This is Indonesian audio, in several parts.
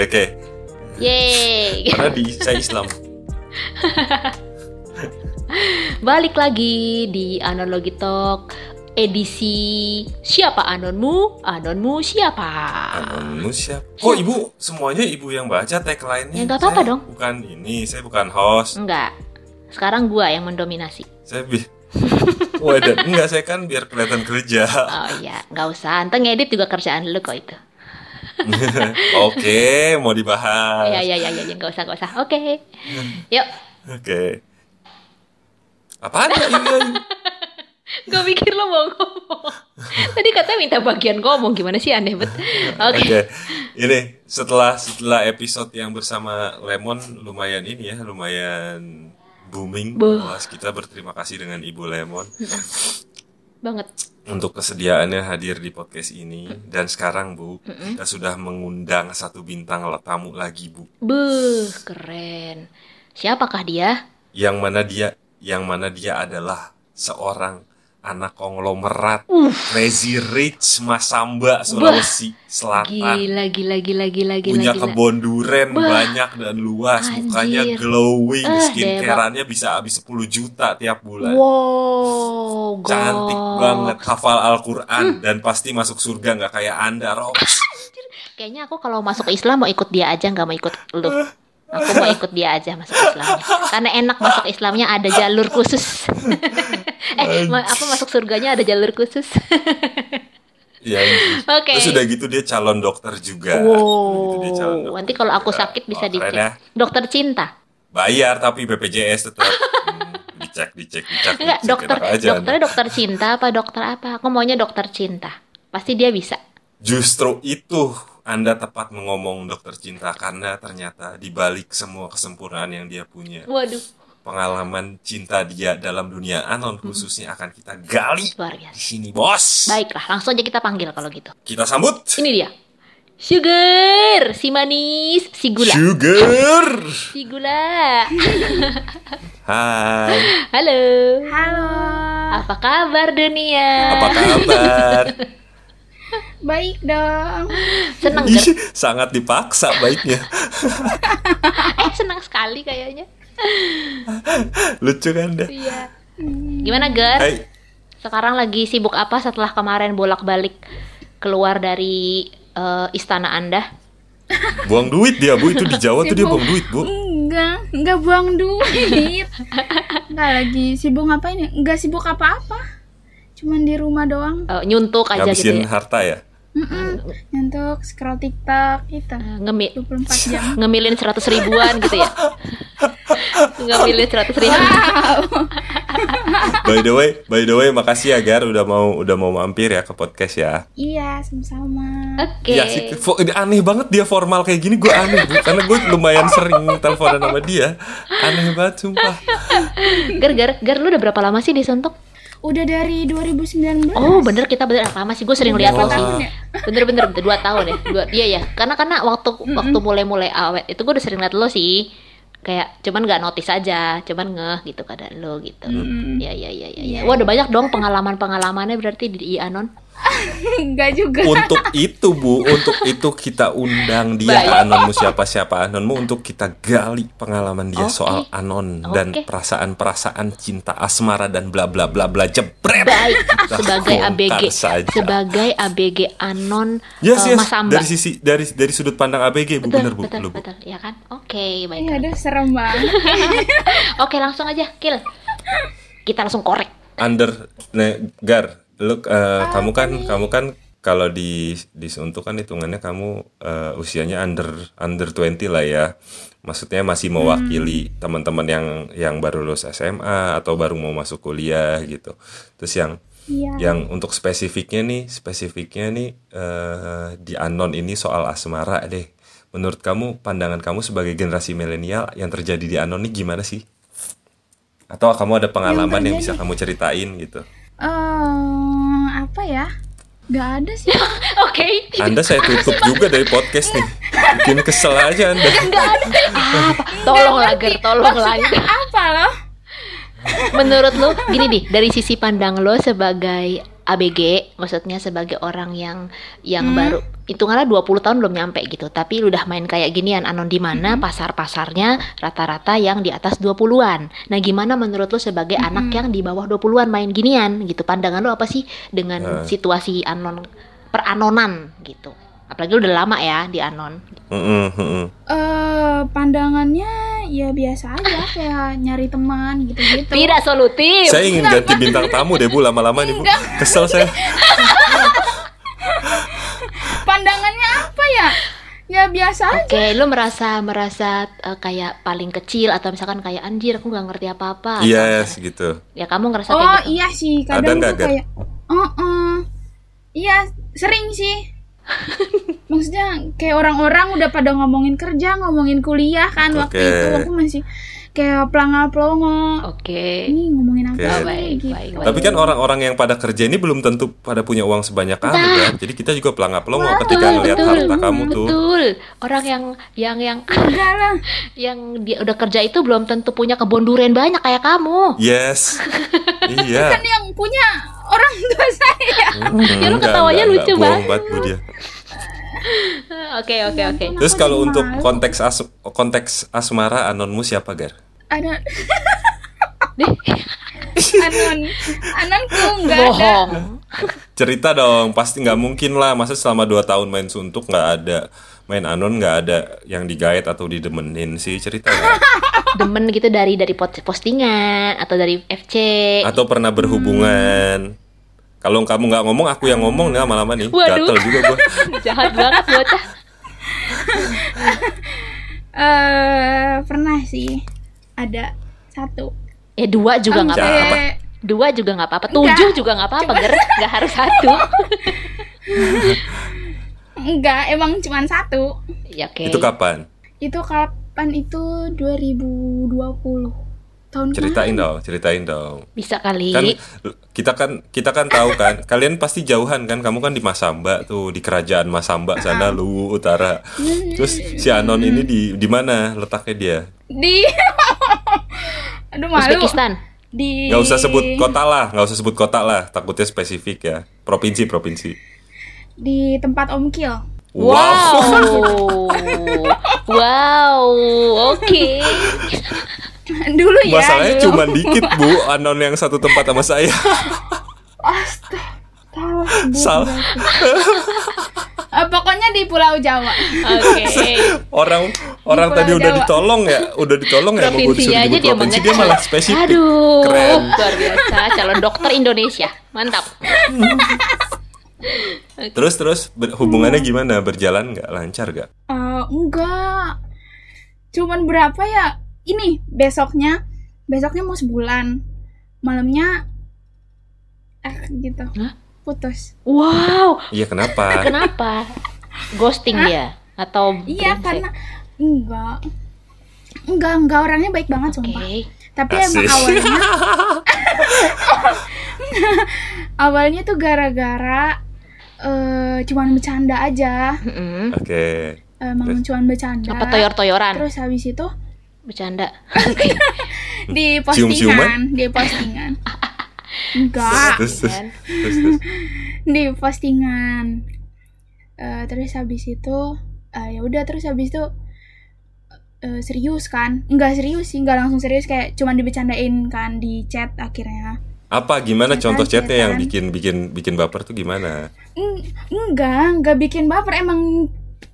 Ya oke. Yeay. Karena di saya Islam. Balik lagi di Analogi Talk edisi Siapa Anonmu? Anonmu siapa? Anonmu siapa? Kok ibu semuanya ibu yang baca tagline-nya? Ya, nggak apa-apa dong. Bukan ini, saya bukan host. Enggak. Sekarang gua yang mendominasi. Saya bi Waduh, enggak saya kan biar kelihatan kerja. Oh iya, nggak usah. Ntar ngedit juga kerjaan lu kok itu. Oke, mau dibahas. Ya ya ya ya, ya. nggak usah nggak usah. Oke. Yuk. Oke. Apaan ya ini? Gue pikir lo mau ngomong. Tadi katanya minta bagian ngomong gimana sih aneh banget. Oke. Oke. Ini setelah setelah episode yang bersama Lemon lumayan ini ya, lumayan booming. Buh. Wah, kita berterima kasih dengan Ibu Lemon Banget. untuk kesediaannya hadir di podcast ini dan sekarang Bu, kita sudah mengundang satu bintang tamu lagi Bu. Buh, keren. Siapakah dia? Yang mana dia yang mana dia adalah seorang anak konglomerat Crazy Rich Masamba Sulawesi Selatan. Gila, gila, gila, gila, gila, punya gila. kebun duren Wah. banyak dan luas Anjir. mukanya glowing Eh, skincareannya bisa habis 10 juta tiap bulan Wow, cantik goks. banget hafal Hmm. Al-Quran dan pasti masuk surga nggak kayak anda Rox Kayaknya aku kalau masuk Islam mau ikut dia aja, nggak mau ikut lu. Aku mau ikut dia aja masuk Islamnya. Karena enak masuk Islamnya ada jalur khusus. eh, apa masuk surganya ada jalur khusus. ya Oke. terus udah gitu dia calon dokter juga Udah gitu dia calon Wow, dokter nanti kalau aku juga. sakit bisa keren dicek. ya. Dokter cinta. bayar tapi BPJS tetap Hmm, dicek dicek dicek Enggak, dicek, dokter aja dokternya dokter cinta apa dokter apa? Aku maunya dokter cinta. Pasti dia bisa. Justru itu Anda tepat mengomong dokter cinta karena ternyata di balik semua kesempurnaan yang dia punya, Waduh, pengalaman cinta dia dalam dunia anon khususnya akan kita gali luar di sini, Bos. Baiklah, langsung aja kita panggil kalau gitu. Kita sambut Ini dia. Sugar, si manis, si gula. Sugar. Si gula. Hai, Halo. Halo, Apa kabar dunia? apa kabar? baik dong. Seneng kan? Ih, sangat dipaksa baiknya. Eh, senang sekali kayaknya. Lucu kan dah. Iya. Gimana, Ger? Hai, Sekarang lagi sibuk apa setelah kemarin bolak-balik keluar dari eh, istana Anda? buang duit dia, Bu. Itu di Jawa tuh dia buang duit, Bu. Enggak, enggak buang duit. Enggak lagi sibuk ngapain ya? Enggak sibuk apa-apa. Cuman di rumah doang. Eh, nyuntuk aja gitu Ngabisin ya. harta ya. Mm-mm. Nyentuk scroll TikTok itu. Eh, Ngemi 24 jam. ngemilin 100 ribuan gitu ya. ngemilin 100 ribuan. By the way, by the way, makasih ya Gar udah mau udah mau mampir ya ke podcast ya. Iya, sama-sama. Oke. Iya sih, fo- aneh banget dia formal kayak gini gue aneh bu, karena gue lumayan sering teleponan sama dia, aneh banget sumpah. Ger, Ger, Ger, lu udah berapa lama sih disuntuk? Udah dari 2019. Oh, bener kita bener lama sih. Gue sering lihat lo sih. ya? Bener bener bener, dua tahun ya. Dua, iya ya. Karena karena waktu waktu mulai mulai awet itu gue udah sering lihat lo sih. Kayak cuman nggak notice aja, cuman ngeh gitu pada lo gitu. Iya iya iya iya. Ya. Wah, udah banyak dong pengalaman pengalamannya berarti di Anon. Enggak juga. Untuk itu bu, untuk itu kita undang dia Baik. ke anonmu siapa siapa anonmu untuk kita gali pengalaman dia Oke. soal anon dan Oke. perasaan-perasaan cinta asmara dan bla bla bla bla jebret. Baik, Kita sebagai ABG, saja. sebagai ABG Anon Yes, eh, yes. Mas Amba. Dari sisi dari dari sudut pandang ABG bu, betul, bener bu, betul, lu, bu. betul, ya kan? Oke, baik. Ya aduh serem banget. Oke, langsung aja, kill. Kita langsung korek. under ne, lu eh, kamu kan kamu kan kalau di di Suntuk kan hitungannya kamu eh, usianya under under 20 lah ya. Maksudnya masih mewakili teman-teman yang yang baru lulus SMA atau baru mau masuk kuliah gitu. Terus yang Iya. yang untuk spesifiknya nih spesifiknya nih eh, di anon ini soal asmara deh. Menurut kamu pandangan kamu sebagai generasi milenial yang terjadi di anon ini gimana sih? Atau kamu ada pengalaman yang, bisa kamu ceritain gitu apa ya? Gak ada sih. Oke. anda saya tutup juga dari podcast nih bikin kesel aja anda Apa? Tolong lah, Ger, tolong lah. apa loh? Menurut lo, gini deh, dari sisi pandang lo sebagai ABG, maksudnya sebagai orang yang yang baru hitungannya 20 tahun belum nyampe gitu tapi lu udah main kayak ginian anon di mana pasar-pasarnya rata-rata yang di atas 20-an nah gimana menurut lu sebagai anak yang di bawah 20-an main ginian gitu pandangan lu apa sih dengan Eh. situasi anon peranonan gitu apalagi lu udah lama ya di anon Mm-mm, mm-mm. eh pandangannya ya biasa aja kayak nyari teman gitu-gitu. tidak solutif Saya ingin ganti bintang tamu deh Bu lama-lama nih Bu. Kesel saya. Ya? Ya biasa aja. Oke, lu merasa merasa eh, kayak paling kecil atau misalkan kayak anjir aku nggak ngerti apa-apa. atau Yes gitu. Ya kamu ngerasa Oh kayak gitu. iya sih, Ada kadang tuh kayak oh Iya, sering sih. Maksudnya kayak orang-orang udah pada ngomongin kerja, ngomongin kuliah kan waktu Oke. itu aku masih kayak pelanggal pelongo. Oke. Ini ngomongin apa Oke. sih Baik, gitu. baik, baik. Tapi kan orang-orang yang pada kerja ini belum tentu pada punya uang sebanyak kamu kan. Jadi kita juga pelangap pelongo ketika ngelihat harta kamu tuh. Betul. Orang yang yang yang yang dia udah kerja itu belum tentu punya kebun durian banyak kayak kamu. Yes. iya. Kan yang punya orang tua saya. Hmm, Ya, lu enggak, ketawanya enggak, lucu enggak, banget. Bu dia. Oke, oke, oke. Terus Aku kalau untuk konteks as- konteks asmara anonmu siapa Gar? Ada Deh, anon anonku enggak ada. bohong. Cerita dong, pasti nggak mungkin lah. Masa selama 2 tahun main suntuk nggak ada main anon nggak ada yang digait atau didemenin sih cerita? Demen gitu dari dari postingan atau dari FC. atau pernah berhubungan kalau kamu nggak ngomong aku yang ngomong nih lama-lama nih Waduh. gatel juga gua Jahat banget bocah. Eh pernah sih ada satu. Ya dua juga nggak apa-apa. Eh, Dua juga nggak apa-apa. Enggak. Tujuh juga nggak apa-apa, Ger. Nggak harus satu. enggak, emang cuma satu. ya oke. itu kapan Itu kapan itu 2020 tahun ceritain kemarin. dong ceritain dong Bisa kali. kan kita kan kita kan tahu kan kalian pasti jauhan kan kamu kan di Masamba tuh di kerajaan Masamba sana Luwu Utara terus si Anon ini di di mana letaknya dia di Aduh malu. Uzbekistan. Di nggak usah sebut kota lah nggak usah sebut kota lah takutnya spesifik ya provinsi provinsi di tempat Om Kil. Wow. wow. Oke. dulu ya. masalahnya dulu. cuma dikit bu Anon yang satu tempat sama saya Tahu, Bu, salah Eh, pokoknya di Pulau Jawa. Oke. orang orang Pulau tadi udah Jawa. ditolong ya udah ditolong ya mau gue disuruh aja dia provinsi dia malah spesifik Aduh. keren Luar biasa. Calon dokter Indonesia. Mantap. terus terus ber- hubungannya gimana berjalan nggak lancar nggak Eh, enggak. Cuman berapa ya? Ini besoknya besoknya mau sebulan. Malamnya eh gitu. Hah? Putus. Wow. iya kenapa Kenapa? Ghosting dia atau Iya karena enggak. Enggak, enggak orangnya baik banget Oke. sumpah. Tapi Asik. emang awalnya awalnya tuh gara-gara eh cuman bercanda aja. Oke Emang Terus? cuman bercanda. Apa toyor-toyoran? Terus habis itu Bercanda. di postingan, di postingan. Enggak, terus terus Kan? terus, terus. di postingan. Eh, terus habis itu eh, ya udah terus habis itu eh, serius kan? Enggak serius sih, enggak langsung serius kayak cuman dibecandain kan di chat akhirnya. apa gimana Cetan, contoh chatnya yang cetan. bikin bikin bikin baper tuh gimana Eng- enggak, enggak bikin baper emang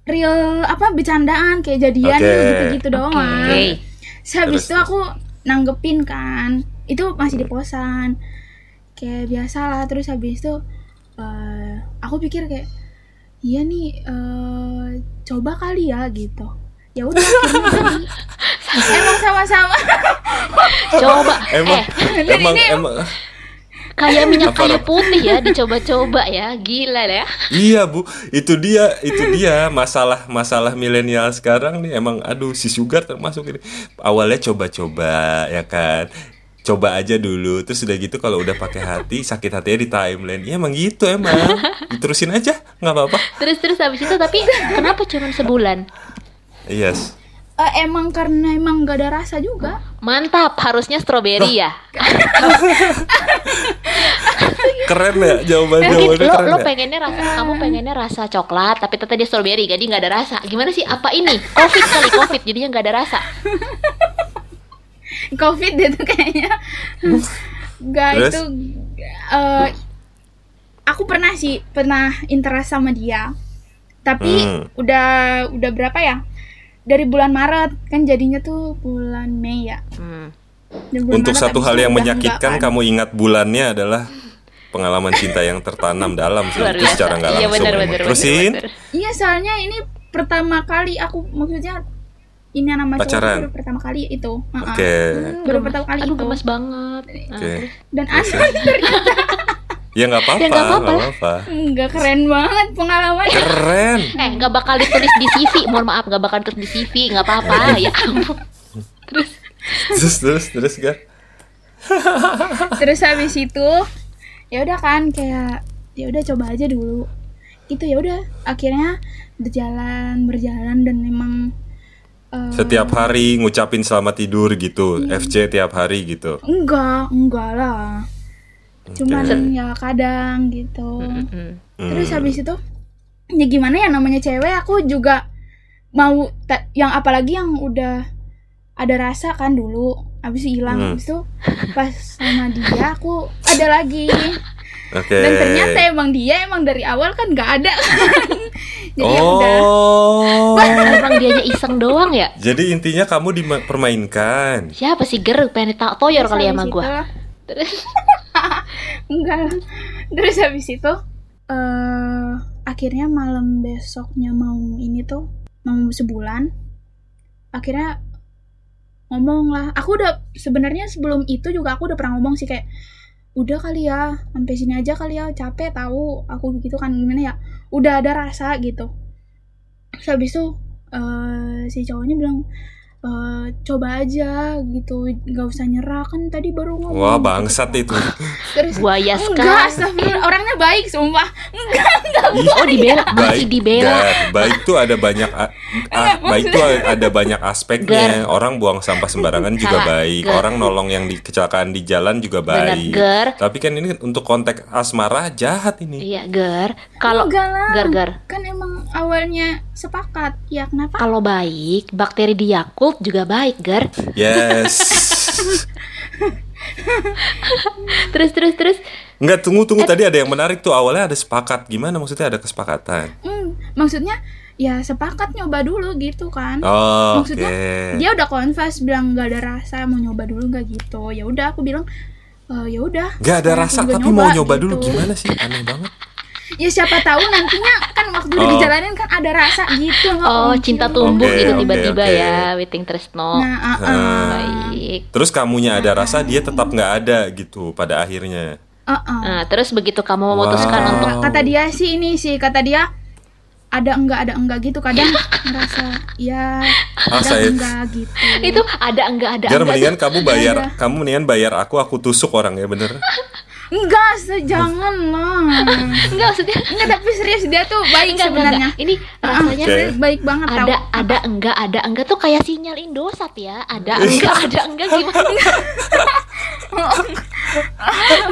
real apa bercandaan kayak jadian Oke. gitu-gitu doang. Oke. Terus habis Terus, itu aku nanggepin kan. Itu masih di posan. Kayak biasa lah. Terus habis itu eh, aku pikir kayak iya nih eh, coba kali ya gitu. Ya udah emang sama-sama. Coba. emang Eh, emang ini- emang kayak minyak Apa, kayu putih ya dicoba-coba ya. Gila ya. Iya bu, itu dia, itu dia masalah masalah milenial sekarang nih emang aduh si sugar termasuk ini awalnya coba-coba ya kan, coba aja dulu, terus udah gitu kalau udah pakai hati sakit hatinya di timeline, ya emang gitu emang, diterusin aja nggak apa-apa. Terus terus habis itu tapi kenapa cuma sebulan? Yes, Eh, emang karena emang gak ada rasa juga. Mantap, harusnya stroberi ya. keren ya jawaban jawabannya lo keren lo ya. pengennya rasa kamu pengennya rasa coklat tapi ternyata dia strawberry jadi nggak ada rasa gimana sih apa ini covid kali covid jadinya nggak ada rasa covid itu kayaknya Enggak Terus? itu eh, aku pernah sih pernah interest sama dia tapi Hmm. udah udah berapa ya dari bulan Maret kan jadinya tuh bulan Mei ya Hmm. Untuk Maret satu hal yang menyakitkan enggak kan. kamu ingat bulannya adalah pengalaman cinta yang tertanam dalam sih itu secara nggak iya langsung. benar memang. benar Terusin. benar, benar. Iya soalnya ini pertama kali aku maksudnya ini nama cowok Pacaran? baru pertama kali itu Heeh. Oke. Hmm, Baru pertama kali aduh itu. gemes banget Nah, Oke. terus? dan Terus, aneh Ya nggak apa-apa, Ya, nggak apa-apa. nggak keren banget pengalamannya Keren. eh nggak bakal ditulis di CV mohon maaf nggak bakal ditulis di CV nggak apa-apa ya ampun terus Terus terus terus Gar. terus habis itu ya udah kan kayak ya udah coba aja dulu gitu ya udah akhirnya berjalan berjalan dan memang eh, Setiap hari ngucapin selamat tidur gitu, FC tiap hari gitu. enggak enggak lah cuman Oke. ya kadang gitu Mm-mm. terus Hmm. habis itu ya gimana ya namanya cewek aku juga mau yang apalagi yang udah ada rasa kan dulu habis itu hilang Hmm. habis itu pas sama dia aku ada lagi Oke. dan ternyata emang dia emang dari awal kan nggak ada kan. Jadi ya udah. Oh. emang dianya iseng doang ya? Jadi intinya kamu dipermainkan. siapa sih ger pengen tak toyor kali ya sama gua? terus? Enggak. Terus habis itu eh akhirnya malam besoknya mau ini tuh mau sebulan akhirnya ngomong lah. Aku udah sebenarnya sebelum itu juga aku udah pernah ngomong sih kayak udah kali ya sampai sini aja kali ya capek tahu aku begitu kan gimana ya? Udah ada rasa gitu. Terus habis itu eh, si cowoknya bilang eh, coba aja gitu nggak usah nyerah kan tadi baru ngomong Wah, gitu. bangsat itu. terus buaya Enggak, sekali astagfirullah. Orangnya baik, sumpah. Enggak, enggak. oh dibela masih Baik, dibela Gar. baik tuh ada banyak a- a- baik tuh ada banyak aspeknya. Orang buang sampah sembarangan juga baik. Gar. Orang nolong yang di kecelakaan di jalan juga baik. Gar. Tapi kan ini untuk konteks asmara jahat ini. iya ger kalau ger ger Kan emang awalnya sepakat. Ya kenapa? kalau baik bakteri di Yakult juga baik ger Yes. terus terus terus Enggak tunggu tunggu tadi ada yang menarik tuh awalnya ada sepakat. Gimana maksudnya ada kesepakatan? Hmm, maksudnya ya sepakat nyoba dulu gitu kan. Oh. Maksudnya dia udah confess bilang nggak ada rasa mau nyoba dulu nggak gitu. Ya udah aku bilang "Eh, ya udah. Gak ada rasa tapi mau nyoba gitu. dulu gimana sih? Aneh banget. Ya siapa tahu nantinya kan waktu udah Oh. dijalanin kan ada rasa gitu oh mungkin. cinta tumbuh Oke, gitu tiba-tiba oke. ya waiting tresno Nah, ah, ah. Ah. baik Terus kamunya ada rasa dia tetap nggak ada gitu pada akhirnya. Ah, ah. nah terus begitu kamu memutuskan Wow. untuk kata dia sih ini sih kata dia ada enggak ada enggak gitu kadang ngerasa ya Ah, ada saya- enggak gitu itu ada enggak ada Jar enggak mendingan kamu bayar, Ada. kamu mendingan bayar aku, aku tusuk orangnya bener. enggak jangan lah. Enggak maksudnya enggak tapi serius dia tuh baik enggak, sebenarnya. enggak. ini rasanya. Serius baik banget tau. ada ada enggak ada enggak tuh kayak sinyal Indosat ya? Ada enggak ada enggak gimana?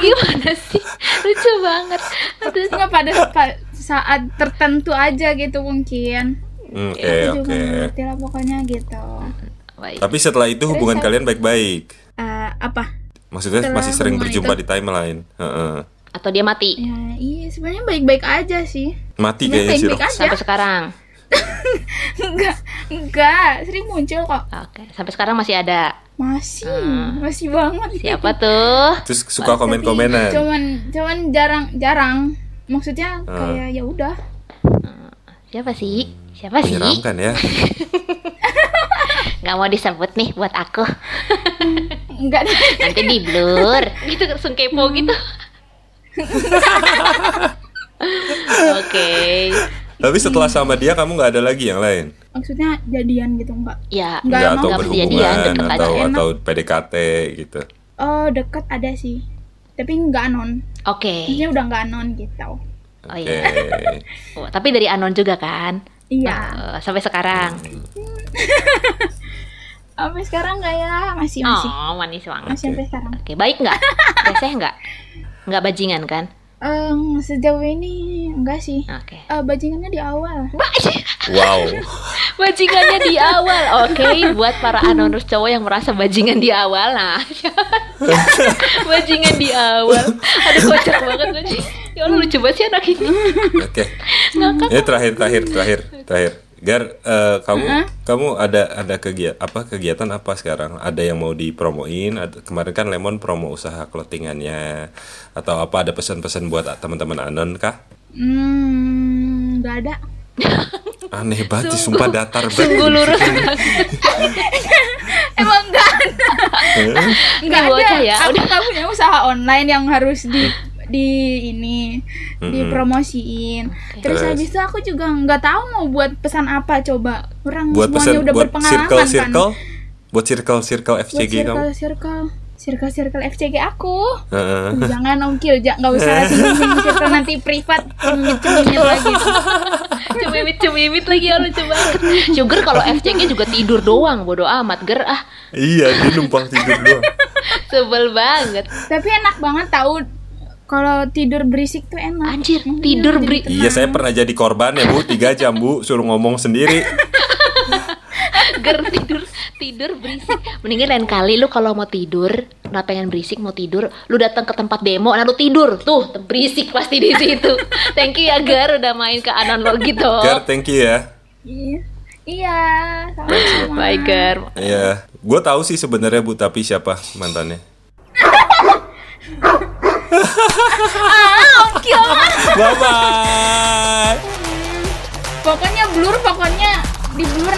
Gimana sih? Lucu banget. Terus enggak pada pa- saat tertentu aja gitu mungkin. Oke, oke. lah pokoknya gitu. Baik. Tapi setelah itu hubungan Terus, kalian baik-baik. Eh, apa Maksudnya Setelah masih sering berjumpa itu- di timeline. Heeh. atau dia mati? Ya iya sebenarnya baik-baik aja sih. Mati kayaknya sih. sampai sekarang? Enggak enggak. Sering muncul kok. Oke sampai sekarang masih ada? Masih Hmm. masih banget siapa tuh? Terus suka komen-komenan. cuman cuman jarang jarang. Maksudnya Ah. kayak ya udah. Siapa sih? Siapa sih? Menyeramkan ya. nggak mau disebut nih buat aku. Enggak nanti di blur. Gitu langsung kepo gitu. Oke. Tapi setelah sama dia kamu nggak ada lagi yang lain. maksudnya jadian gitu enggak ya Nggak, Nggak emang atau nggak jadian, berhubungan deket aja. atau atau PDKT gitu. oh dekat ada sih. Tapi enggak anon. Oke. Maksudnya udah enggak anon gitu. Oh Oke. iya Oh, tapi dari anon juga kan? Iya. Eh, sampai sekarang sampai sekarang enggak ya masih masih oh manis banget masih sampai sekarang oke baik nggak reseh nggak nggak bajingan kan Em, sejauh ini enggak sih. Oke. Eh, bajingannya di awal. Wow. Bajingannya di awal. Oke, buat para anonymous cowok yang merasa bajingan di awal. Nah, bajingan di awal. Aduh kocak banget bajing. Ya Allah lucu banget sih anak ini. Oke. Ngakak. Ini terakhir terakhir terakhir terakhir. Gar, eh, kamu kamu ada ada kegiatan apa kegiatan apa sekarang? Ada yang mau dipromoin? Ada, kemarin kan Lemon promo usaha clothingannya atau apa? Ada pesan-pesan buat teman-teman Anon kah? Hmm, enggak ada. Aneh banget, sih, sumpah datar banget. Sungguh lurus. Emang enggak ada. Enggak bocah ada. ya, Aku nggak punya usaha online yang harus di di ini dipromosiin. Terus Terus? habis itu aku juga nggak tahu mau buat pesan apa coba. Orang Buat semuanya pesan udah buat berpengalaman circle kan. circle, buat circle circle Buat FCG kamu. circle circle circle circle FCG aku. Heeh. Jangan Om Kil, ja- nggak usah singgung circle nanti privat cemimit lagi. Cemimit cemimit lagi ya banget. Sugar kalau FCG juga tidur doang, bodo amat ger ah. Iya, dia numpang tidur doang. Sebel banget. Tapi enak banget tahu kalau tidur berisik tuh enak. Anjir, Iya, tidur jadi beri. tenang. Iya, saya pernah jadi korban ya, Bu. Tiga jam, Bu. Suruh ngomong sendiri. Ger tidur tidur berisik. Mendingan lain kali lu kalau mau tidur, nah pengen berisik mau tidur, lu datang ke tempat demo, nah lu tidur tuh berisik pasti di situ. Thank you ya Gar udah main ke anon lo gitu. Gar, thank you ya. Iya. Iya, sama-sama. Bye Gar. Iya, gue tahu sih sebenarnya Bu, tapi siapa mantannya? Bye bye. Pokoknya blur, pokoknya di blur